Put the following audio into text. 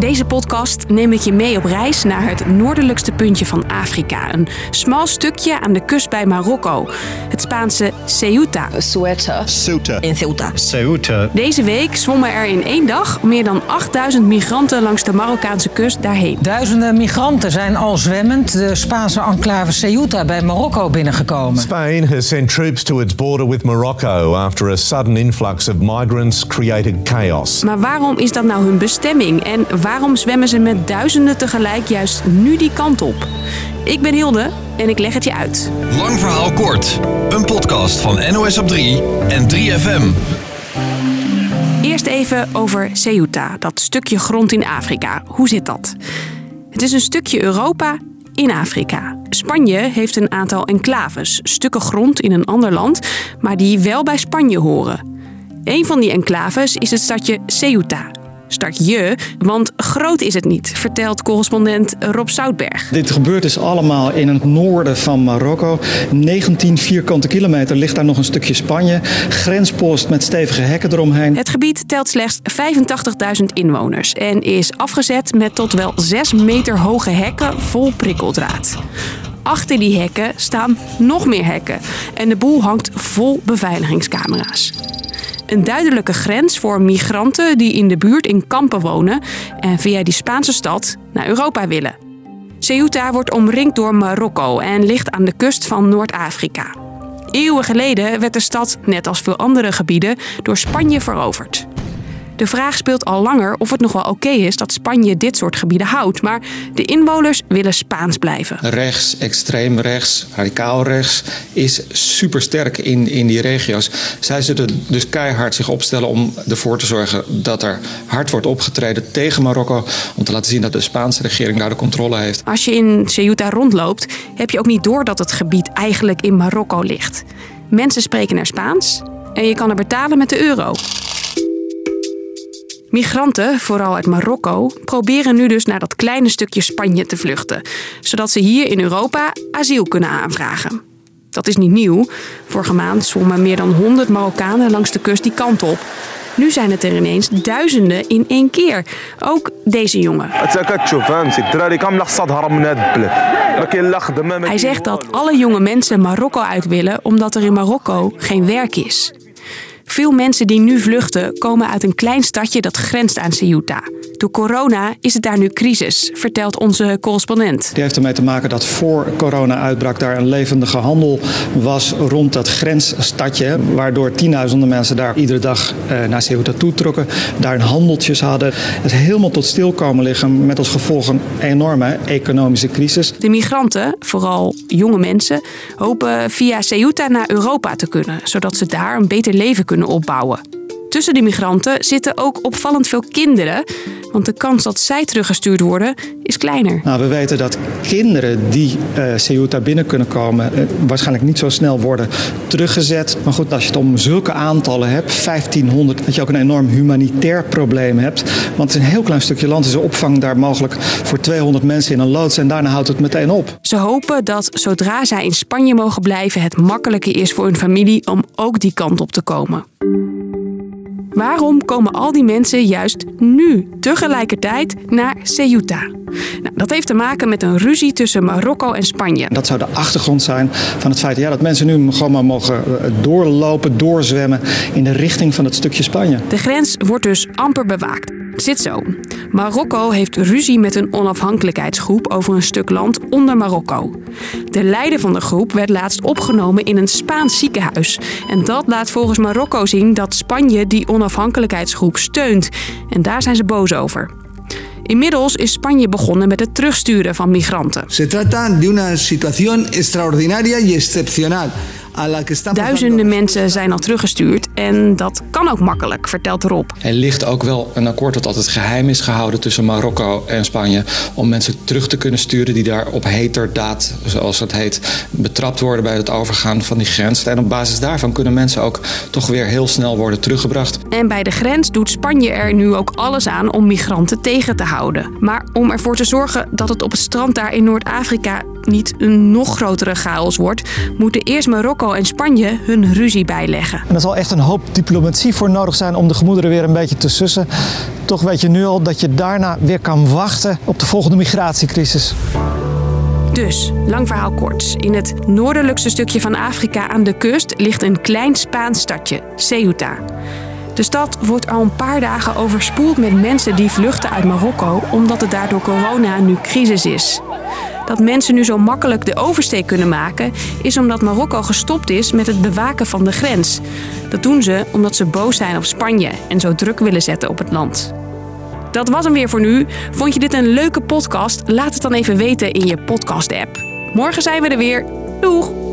Deze podcast neem ik je mee op reis naar het noordelijkste puntje van Afrika. Een smal stukje aan de kust bij Marokko. Het Spaanse Ceuta. Ceuta. Ceuta. In Ceuta. Ceuta. Deze week zwommen er in één dag meer dan 8000 migranten langs de Marokkaanse kust daarheen. Duizenden migranten zijn al zwemmend de Spaanse enclave Ceuta bij Marokko binnengekomen. Spain has sent troops to its border with Morocco after a sudden influx of migrants created chaos. Maar waarom is dat nou hun bestemming? En waarom zwemmen ze met duizenden tegelijk juist nu die kant op? Ik ben Hilde en ik leg het je uit. Lang verhaal kort. Een podcast van NOS op 3 en 3FM. Eerst even over Ceuta, dat stukje grond in Afrika. Hoe zit dat? Het is een stukje Europa in Afrika. Spanje heeft een aantal enclaves, stukken grond in een ander land, maar die wel bij Spanje horen. Een van die enclaves is het stadje Ceuta. Start je, want groot is het niet, vertelt correspondent Rob Zoutberg. Dit gebeurt dus allemaal in het noorden van Marokko. 19 vierkante kilometer ligt daar nog een stukje Spanje. Grenspost met stevige hekken eromheen. Het gebied telt slechts 85.000 inwoners en is afgezet met tot wel 6 meter hoge hekken vol prikkeldraad. Achter die hekken staan nog meer hekken en de boel hangt vol beveiligingscamera's. Een duidelijke grens voor migranten die in de buurt in kampen wonen en via die Spaanse stad naar Europa willen. Ceuta wordt omringd door Marokko en ligt aan de kust van Noord-Afrika. Eeuwen geleden werd de stad, net als veel andere gebieden, door Spanje veroverd. De vraag speelt al langer of het nog wel oké is dat Spanje dit soort gebieden houdt, maar de inwoners willen Spaans blijven. Rechts, extreem rechts, radicaal rechts is supersterk in, in die regio's. Zij zullen dus keihard zich opstellen om ervoor te zorgen dat er hard wordt opgetreden tegen Marokko. Om te laten zien dat de Spaanse regering daar de controle heeft. Als je in Ceuta rondloopt, heb je ook niet door dat het gebied eigenlijk in Marokko ligt. Mensen spreken er Spaans en je kan er betalen met de euro. Migranten, vooral uit Marokko, proberen nu dus naar dat kleine stukje Spanje te vluchten, zodat ze hier in Europa asiel kunnen aanvragen. Dat is niet nieuw. Vorige maand zwommen meer dan 100 Marokkanen langs de kust die kant op. Nu zijn het er ineens duizenden in één keer. Ook deze jongen. Hij zegt dat alle jonge mensen Marokko uit willen omdat er in Marokko geen werk is. Veel mensen die nu vluchten komen uit een klein stadje dat grenst aan Ceuta. Door corona is het daar nu crisis, vertelt onze correspondent. Die heeft ermee te maken dat voor corona uitbrak daar een levendige handel was rond dat grensstadje. Waardoor tienduizenden mensen daar iedere dag eh, naar Ceuta toetrokken. Daar een handeltjes hadden. Het helemaal tot stil komen liggen met als gevolg een enorme economische crisis. De migranten, vooral jonge mensen, hopen via Ceuta naar Europa te kunnen. Zodat ze daar een beter leven kunnen opbouwen. Tussen de migranten zitten ook opvallend veel kinderen, want de kans dat zij teruggestuurd worden is kleiner. Nou, we weten dat kinderen die uh, Ceuta binnen kunnen komen, uh, waarschijnlijk niet zo snel worden teruggezet. Maar goed, als je het om zulke aantallen hebt, 1500, dat je ook een enorm humanitair probleem hebt. Want het is een heel klein stukje land, is de opvang daar mogelijk voor 200 mensen in een loods en daarna houdt het meteen op. Ze hopen dat zodra zij in Spanje mogen blijven, het makkelijker is voor hun familie om ook die kant op te komen. Waarom komen al die mensen juist nu tegelijkertijd naar Ceuta? Nou, dat heeft te maken met een ruzie tussen Marokko en Spanje. Dat zou de achtergrond zijn van het feit ja, dat mensen nu gewoon maar mogen doorlopen, doorzwemmen in de richting van het stukje Spanje. De grens wordt dus amper bewaakt. Het zit zo. Marokko heeft ruzie met een onafhankelijkheidsgroep over een stuk land onder Marokko. De leider van de groep werd laatst opgenomen in een Spaans ziekenhuis. En dat laat volgens Marokko zien dat Spanje die onafhankelijkheidsgroep steunt. En daar zijn ze boos over. Inmiddels is Spanje begonnen met het terugsturen van migranten. Se trata de una situación extraordinaria y excepcional. Duizenden mensen zijn al teruggestuurd en dat kan ook makkelijk, vertelt Rob. Er ligt ook wel een akkoord dat altijd geheim is gehouden tussen Marokko en Spanje om mensen terug te kunnen sturen die daar op heterdaad, zoals het heet, betrapt worden bij het overgaan van die grens. En op basis daarvan kunnen mensen ook toch weer heel snel worden teruggebracht. En bij de grens doet Spanje er nu ook alles aan om migranten tegen te houden. Maar om ervoor te zorgen dat het op het strand daar in Noord-Afrika niet een nog grotere chaos wordt, moeten eerst Marokko en Spanje hun ruzie bijleggen. En er zal echt een hoop diplomatie voor nodig zijn om de gemoederen weer een beetje te sussen. Toch weet je nu al dat je daarna weer kan wachten op de volgende migratiecrisis. Dus, lang verhaal kort. In het noordelijkste stukje van Afrika aan de kust ligt een klein Spaans stadje, Ceuta. De stad wordt al een paar dagen overspoeld met mensen die vluchten uit Marokko omdat het daar door corona nu crisis is. Dat mensen nu zo makkelijk de oversteek kunnen maken, is omdat Marokko gestopt is met het bewaken van de grens. Dat doen ze omdat ze boos zijn op Spanje en zo druk willen zetten op het land. Dat was hem weer voor nu. Vond je dit een leuke podcast? Laat het dan even weten in je podcast-app. Morgen zijn we er weer. Doeg!